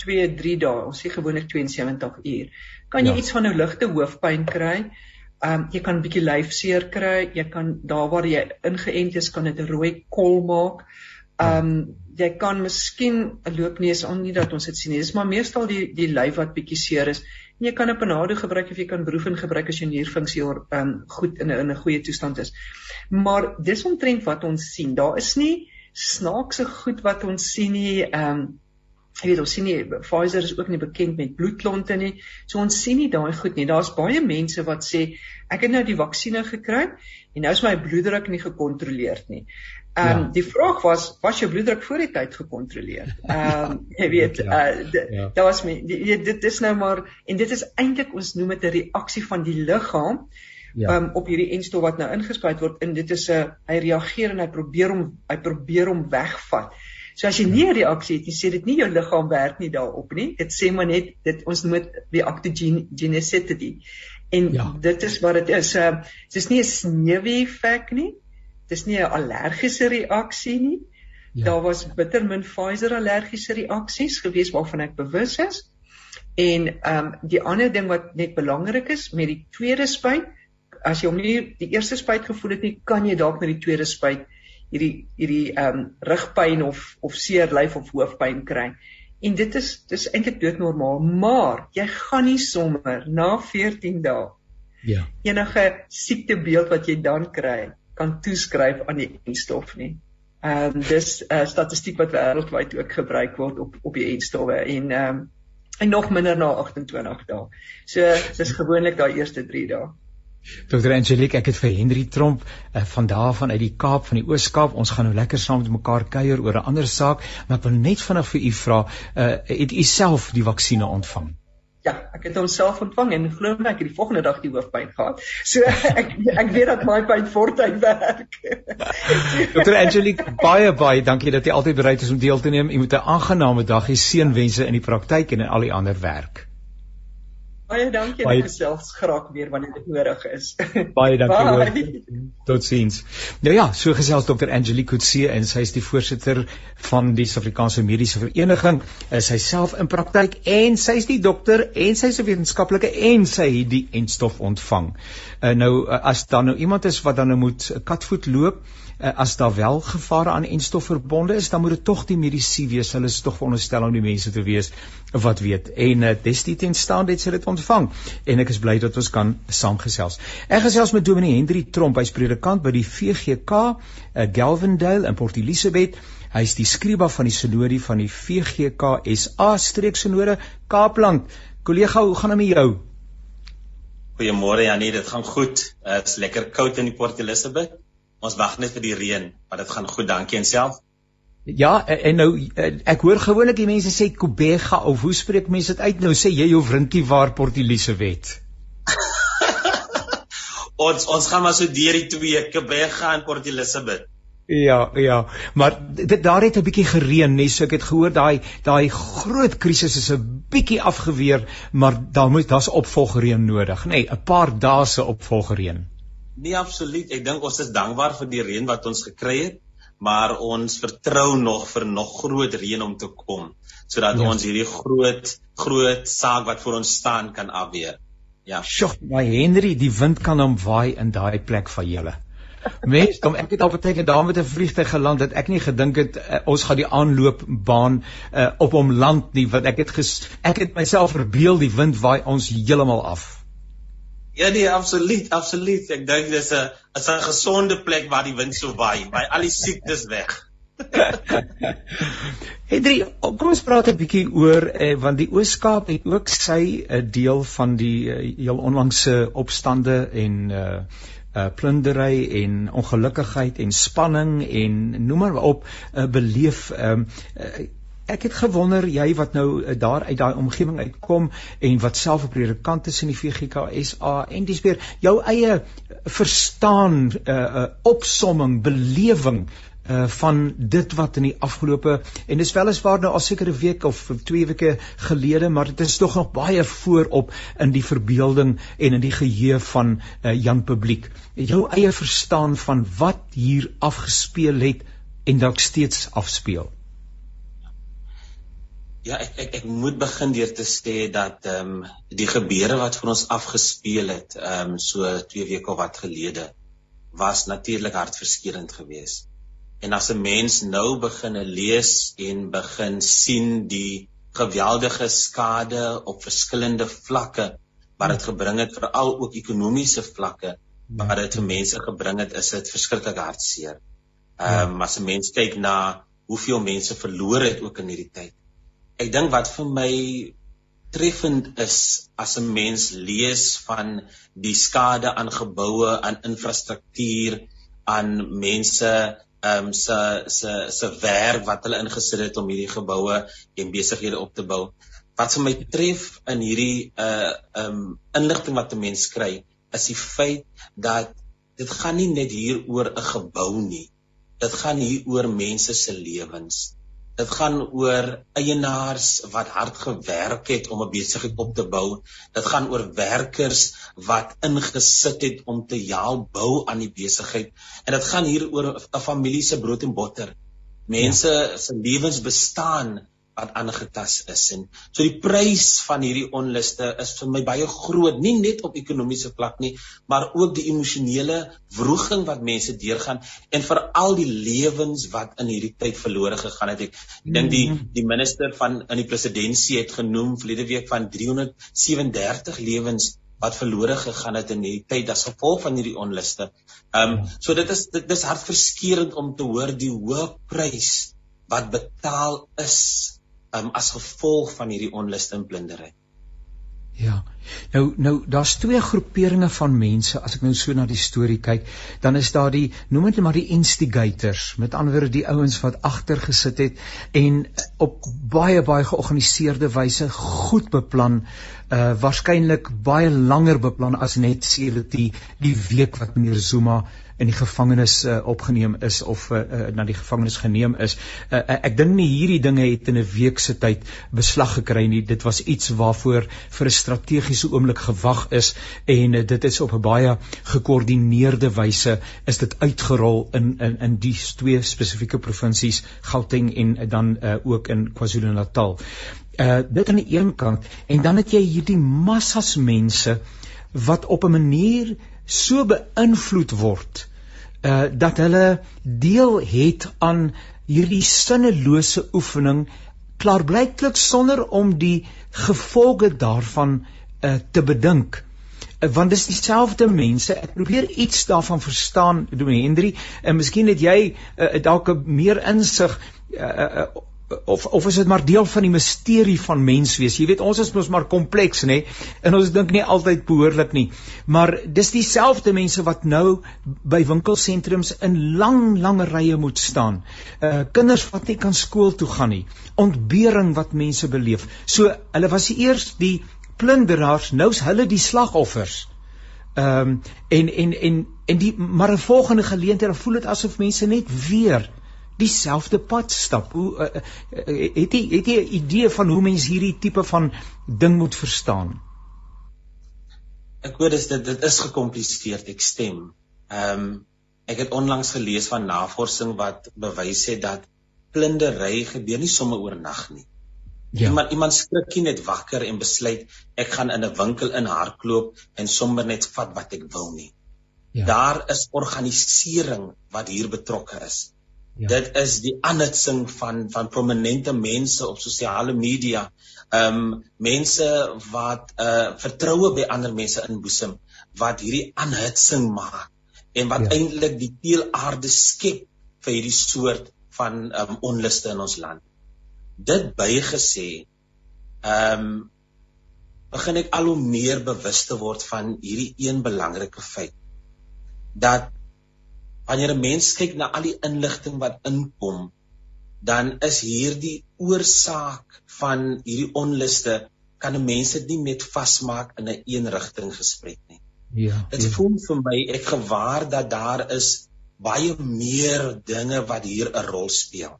2 3 dae, ons sê gewoonlik 72 uur, kan jy ja. iets van 'n ligte hoofpyn kry. Ehm um, jy kan 'n bietjie lyfseer kry, jy kan daar waar jy ingeënt is kan dit 'n rooi kol maak. Ehm um, jy kan miskien 'n loopneus aan nie dat ons dit sien nie. Dis maar meestal die die lyf wat bietjie seer is. En jy kan 'n panado gebruik of jy kan broefen gebruik as jou nierfunksie ehm um, goed in 'n in 'n goeie toestand is. Maar dis omtrent wat ons sien. Daar is nie snaakse goed wat ons sien nie. Ehm um, Jy weet ons sien nie Pfizer is ook nie bekend met bloedklonte nie. So ons sien nie daai goed nie. Daar's baie mense wat sê ek het nou die vaksinne gekry en nou is my bloeddruk nie gekontroleer nie. Ehm um, ja. die vraag was was jou bloeddruk voor die tyd gekontroleer? Ehm um, jy weet ja. uh, ja. daar was my die, dit is nou maar en dit is eintlik ons noem dit 'n reaksie van die liggaam ja. um, op hierdie enstof wat nou ingespuit word en dit is 'n uh, hy reageer en hy probeer om hy probeer om wegvat. So as jy nie 'n reaksie het, jy sê dit nie jou liggaam werk nie daarop nie. Dit sê maar net dit ons noem dit reactogenicity. En ja. dit is wat dit is. Uh, dit is nie 'n sneewie effek nie. Dit is nie 'n allergiese reaksie nie. Ja. Daar was bitter min Pfizer allergiese reaksies gewees waarvan ek bewus is. En ehm um, die ander ding wat net belangrik is met die tweede spuit, as jy hom nie die eerste spuit gevoel het nie, kan jy dalk met die tweede spuit hierdie hierdie ehm um, rugpyn of of seer lyf of hoofpyn kry. En dit is dis eintlik doodnormaal, maar jy gaan nie sommer na 14 dae ja. enige siektebeeld wat jy dan kry kan toeskryf aan die enstof nie. Ehm um, dis 'n uh, statistiek wat wêreldwyd ook gebruik word op op die enstowwe en ehm um, en nog minder na 28 dae. So dis gewoonlik daai eerste 3 dae. Dr Angelique, ek het vir Henry Tromp uh, van daar van uit die Kaap van die Oos-Kaap. Ons gaan nou lekker saam met mekaar kuier oor 'n ander saak, maar ek wil net vinnig vir u vra, uh, het u self die vaksinne ontvang? Ja, ek het hom self ontvang en glo my ek het die volgende dag die hoofpyn gehad. So ek ek weet dat my pyn voortyd werk. Dr Angelique, baie baie dankie dat jy altyd bereid is om deel te neem. Jy moet 'n aangename dag hê. Seënwense in die praktyk en in al die ander werk. Baie dankie baie... en gesels graag weer wanneer dit nodig is. Baie dankie. Totsiens. Nou ja, so gesels Dr. Angelique Kutse en sy is die voorsitter van die Suid-Afrikaanse Mediese Vereniging. Sy self in praktyk en sy is die dokter en sy is 'n wetenskaplike en sy het die enstof ontvang. Uh, nou uh, as dan nou iemand is wat dan nou moet katvoet loop uh, as daar wel gevare aan enstof verbonde is, dan moet dit tog die medisy wees. Hulle is tog veronderstel om die mense te wees wat weet. En uh, desdien ten staan dit sê dit ontvang. En ek is bly dat ons kan saamgesels. Ek gesels met Dominee Hendri Tromp, hy's predikant by die VGK uh, eh, Galvendale in Port Elizabeth. Hy is die skryba van die sinode van die VGK SA streek sinode Kaapland. Kollega, hoe gaan dit met jou? Goeiemôre Janie, dit gaan goed. Dit is lekker koud in die Port Elizabeth ons wag net vir die reën, maar dit gaan goed, dankie en self. Ja, en nou ek hoor gewoonlik die mense sê Kubega of hoe spreek mense dit uit? Nou sê jy jou vriendjie waar Port Elizabeth. ons ons gaan maar so deur die twee Kubega en Port Elizabeth. Ja, ja, maar dit daar het 'n bietjie gereën, nee, so ek het gehoor daai daai groot krisis is 'n bietjie afgeweer, maar daar moet daar's opvolgreën nodig, nê, nee, 'n paar dae se opvolgreën. Nee, absoluut. Ek dink ons is dankbaar vir die reën wat ons gekry het, maar ons vertrou nog vir nog groot reën om te kom sodat ja. ons hierdie groot groot saak wat voor ons staan kan afweer. Ja. Sjoe, my Henry, die wind kan hom waai in daai plek van julle. Mens, kom ek het al beteken daar met 'n vliegtyg geland dat ek nie gedink het uh, ons gaan die aanloopbaan uh, op hom land nie want ek het ges, ek het myself verbeel die wind waai ons heeltemal af. Ja nee, absoluut, absoluut. Ek dink dis 'n is 'n gesonde plek waar die wind so waai, by al die siektes weg. Hendrie, kom ons praat 'n bietjie oor eh, want die Oos-Kaap het ook sy 'n uh, eh, deel van die uh, heel onlangse opstande en uh uh plundery en ongelukkigheid en spanning en noem maar op uh, beleef um uh, Ek het gewonder jy wat nou uh, daar uit daai omgewing uitkom en wat self 'n predikant is in die VGKSA en dis weer jou eie verstaan 'n uh, eh, uh, opsomming belewing uh van dit wat in die afgelope en dis weliswaar nou al sekere week of 2 weke gelede maar dit is tog nog baie voorop in die verbeelding en in die geheue van uh Jan publiek. Jou eie verstaan van wat hier afgespeel het en dalk steeds afspeel. Ja, ek ek ek moet begin deur te sê dat ehm um, die gebeure wat vir ons afgespeel het, ehm um, so 2 weke of wat gelede, was natuurlik hartverskeurende geweest. En as 'n mens nou begin lees en begin sien die geweldige skade op verskillende vlakke wat dit gebring het, veral ook ekonomiese vlakke wat dit vir mense gebring het, is dit verskriklik hartseer. Ehm um, as 'n mens kyk na hoeveel mense verloor het ook in hierdie tyd ek dink wat vir my treffend is as 'n mens lees van die skade aan geboue, aan infrastruktuur, aan mense ehm um, se se se werk wat hulle ingesit het om hierdie geboue en besighede op te bou. Wat vir my tref in hierdie uh ehm um, inligting wat 'n mens kry, is die feit dat dit gaan nie net hier oor 'n gebou nie. Dit gaan hier oor mense se lewens. Dit gaan oor eienaars wat hard gewerk het om 'n besigheid op te bou. Dit gaan oor werkers wat ingesit het om te help bou aan die besigheid. En dit gaan hier oor 'n familie se brood en botter. Mense ja. se lewens bestaan wat aangetast is en so die prys van hierdie onluste is vir my baie groot nie net op ekonomiese vlak nie maar ook die emosionele wroging wat mense deurgaan en veral die lewens wat in hierdie tyd verlore gegaan het ek dink die mhm. die minister van in die presidentskap het genoem verlede week van 337 lewens wat verlore gegaan het in hierdie tyd as gevolg van hierdie onluste. Ehm um, so dit is dit is hartverskeurende om te hoor die hoë prys wat betaal is um, as gevolg van hierdie onluste en plundering. Ja. Nou nou daar's twee groeperinge van mense as ek nou so na die storie kyk, dan is daar die noem dit maar die instigators, met ander woorde die ouens wat agter gesit het en op baie baie georganiseerde wyse goed beplan, uh waarskynlik baie langer beplan as net dit die die week wat meneer Zuma in die gevangenis uh, opgeneem is of uh, uh, na die gevangenis geneem is. Uh, uh, ek dink nie hierdie dinge het in 'n week se tyd beslag gekry nie. Dit was iets waarvoor vir 'n strategiese oomblik gewag is en uh, dit is op 'n baie gekoördineerde wyse is dit uitgerol in in in die twee spesifieke provinsies Gauteng en uh, dan uh, ook in KwaZulu-Natal. Uh dit aan die een kant en dan het jy hierdie massas mense wat op 'n manier so beïnvloed word uh dat hulle deel het aan hierdie sinnelose oefening klaarblyklik sonder om die gevolge daarvan uh te bedink. Uh, want dis dieselfde mense ek probeer iets daarvan verstaan Dominee Hendri en miskien het jy uh, dalk 'n meer insig uh, uh, of of is dit maar deel van die misterie van menswees. Jy weet ons is mos maar kompleks nê en ons dink nie altyd behoorlik nie. Maar dis dieselfde mense wat nou by winkelsentrums in lang lange rye moet staan. Uh kinders wat nie kan skool toe gaan nie. Ontbering wat mense beleef. So hulle was eers die plunderaars, nou's hulle die slagoffers. Ehm um, en en en en die maar 'n volgende geleentheid voel dit asof mense net weer dieselfde pad stap. Hoe uh, uh, het jy het jy 'n idee van hoe mens hierdie tipe van ding moet verstaan? Ek hoor dis dit dit is gekompliseerd, ek stem. Ehm um, ek het onlangs gelees van navorsing wat bewys het dat plindery gebeur nie sommer oornag nie. Ja. Iemand iemand skrik net wakker en besluit ek gaan in 'n winkel in hardloop en sommer net vat wat ek wil nie. Ja. Daar is organisering wat hier betrokke is. Ja. Dit is die aanhitsing van van prominente mense op sosiale media. Ehm um, mense wat uh vertroue by ander mense inboesem wat hierdie aanhitsing maak en wat ja. eintlik die teelaarde skep vir hierdie soort van ehm um, onluste in ons land. Dit bygesê ehm um, begin ek al hoe meer bewus te word van hierdie een belangrike feit dat wanneer 'n mens kyk na al die inligting wat inkom, dan is hierdie oorsaak van hierdie onluste kan 'n mens dit nie net vasmaak in 'n een eenrigting gesprek nie. Ja. Dit ja. voel vir my ek gewaar dat daar is baie meer dinge wat hier 'n rol speel.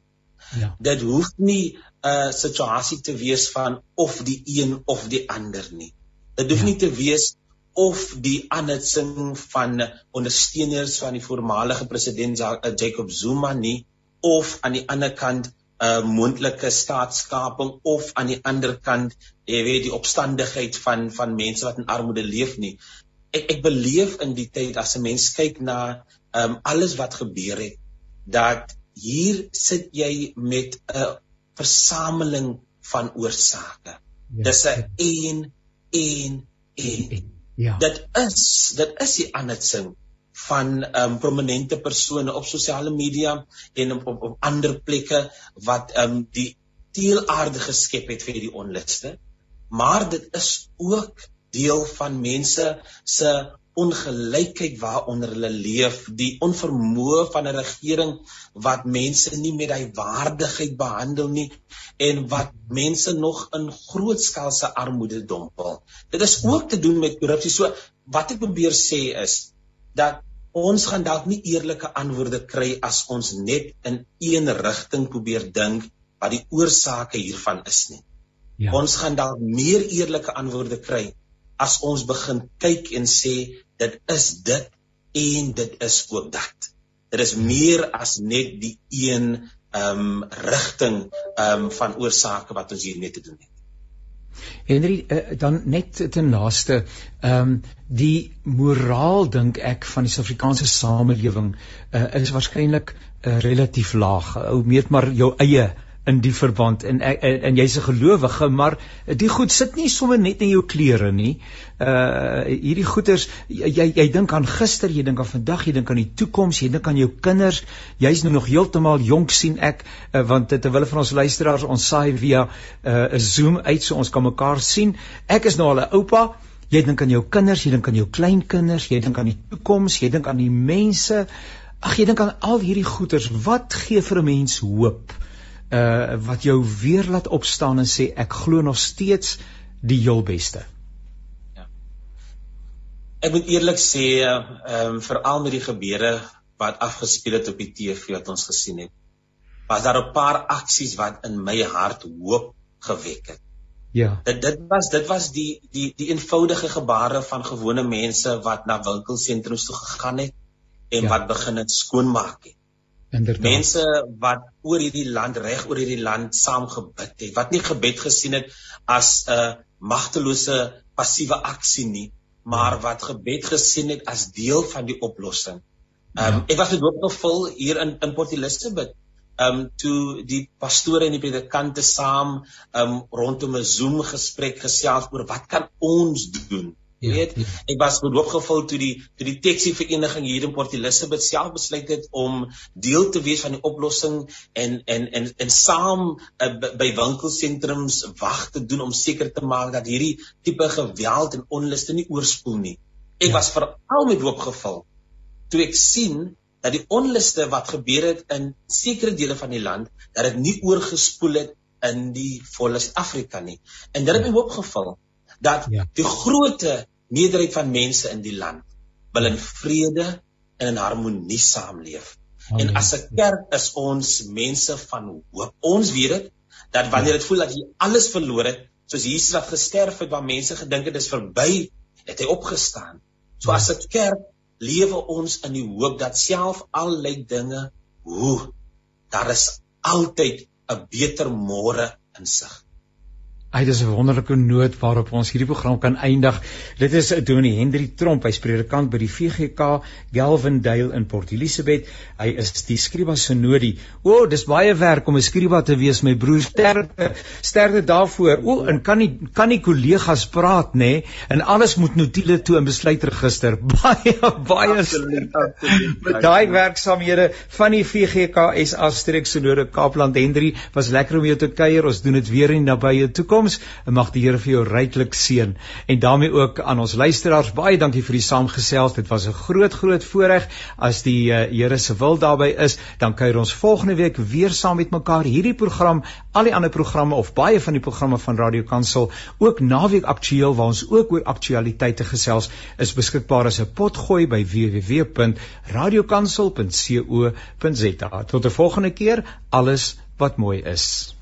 Ja. Dit hoef nie 'n situasie te wees van of die een of die ander nie. Dit hoef ja. nie te wees of die aanhitsing van ondersteuners van die voormalige president eh, Jacob Zuma nie of aan die ander kant 'n uh, eh, moontlike staatskaping of aan die ander kant jy weet die opstandigheid van van mense wat in armoede leef nie. Ek ek beleef in die tyd as 'n mens kyk na um, alles wat gebeur het dat hier sit jy met 'n versameling van oorsake ja. dis 'n een een een Ja. Dit is dit is die aanhitsing van ehm um, prominente persone op sosiale media en op op, op ander plekke wat ehm um, die teelaarde geskep het vir die onluste. Maar dit is ook deel van mense se ongelykheid waaronder hulle leef, die onvermoë van 'n regering wat mense nie met hy waardigheid behandel nie en wat mense nog in grootskaalse armoede dompel. Dit is ook te doen met korrupsie. So wat ek probeer sê is dat ons gaan dalk nie eerlike antwoorde kry as ons net in een rigting probeer dink wat die oorsake hiervan is nie. Ja. Ons gaan dalk meer eerlike antwoorde kry as ons begin kyk en sê dit is dit en dit is ook dat. Dit is meer as net die een ehm um, rigting ehm um, van oorsake wat ons hier net te doen het. Henry uh, dan net ten laaste ehm um, die moraal dink ek van die Suid-Afrikaanse samelewing uh, is waarskynlik uh, relatief laag. Ou meet maar jou eie in die verband en en, en jy's 'n gelowige maar die goed sit nie sommer net in jou klere nie. Uh hierdie goeters jy jy dink aan gister, jy dink aan vandag, jy dink aan die toekoms, jy dink aan jou kinders. Jy's nou nog heeltemal jonk sien ek uh, want terwyl van ons luisteraars ons saai via 'n uh, Zoom uit so ons kan mekaar sien. Ek is nou al 'n oupa. Jy dink aan jou kinders, jy dink aan jou kleinkinders, jy dink aan die toekoms, jy dink aan die mense. Ag jy dink aan al hierdie goeters. Wat gee vir 'n mens hoop? uh wat jou weer laat opstaan en sê ek glo nog steeds die heel beste. Ja. Ek moet eerlik sê ehm um, veral met die gebeure wat afgespeel het op die TV wat ons gesien het. Was daar 'n paar aksies wat in my hart hoop gewek het. Ja. Dit dit was dit was die die die eenvoudige gebare van gewone mense wat na winkelsentrums toe gegaan het en ja. wat begin het skoonmaak het. Inderdaad. Mense wat oor hierdie land reg oor hierdie land saam gebid het, wat nie gebed gesien het as 'n magtelose passiewe aksie nie, maar wat gebed gesien het as deel van die oplossing. Ehm um, ja. ek was gedoop gevul hier in in Port Elizabeth. Ehm um, toe die pastore en die predikante saam ehm um, rondom 'n Zoom gesprek gesels oor wat kan ons doen? Jy ja, weet, ja, ja. ek was bedoop gevul toe die toe die taxi vereniging hier in Port Elizabeth self besluit het om deel te wees van die oplossing en en en en saam uh, by winkelsentrums wag te doen om seker te maak dat hierdie tipe geweld en onluste nie oorspoel nie. Ek ja. was veral met hoop gevul toe ek sien dat die onluste wat gebeur het in sekere dele van die land dat dit nie oorgespoel het in die volle Suid-Afrika nie. En dit het my hoop gevul dat ja. die grootte meerderheid van mense in die land wil in vrede en in harmonie saamleef. Amen. En as 'n kerk is ons mense van hoop. Ons weet dit dat wanneer dit voel dat jy alles verloor het, soos Jesus wat gesterf het waar mense gedink het dit is verby, het hy opgestaan. So as 'n kerk lewe ons in die hoop dat self al lyk dinge hoe daar is altyd 'n beter môre in sig. Hy dis 'n wonderlike noot waarop ons hierdie program kan eindig. Dit is Dominee Hendrik Tromp, hy's predikant by die VGK Galvindale in Port Elizabeth. Hy is die Skriba Synodie. O, dis baie werk om 'n Skriba te wees, my broer. Sterkte, sterkte daarvoor. O, en kan nie kan nie kollegas praat nê? Nee? En alles moet notules toe in besluitregister. Baie baie met daai werksamehede van die VGK SA Streek Synode Kaapland Hendrik was lekker om jou te kuier. Ons doen dit weer in nabye toekoms toekoms. En mag die Here vir jou ryklik seën. En daarmee ook aan ons luisteraars baie dankie vir die saamgesels. Dit was 'n groot groot voorreg. As die uh, Here se wil daarby is dan kuier ons volgende week weer saam met mekaar hierdie program al die ander programme of baie van die programme van Radio Kansel. Ook naweek aktueel waar ons ook oor aktualiteite gesels is beskikbaar as 'n potgooi by www.radiokansel.co.za tot 'n volgende keer. Alles wat mooi is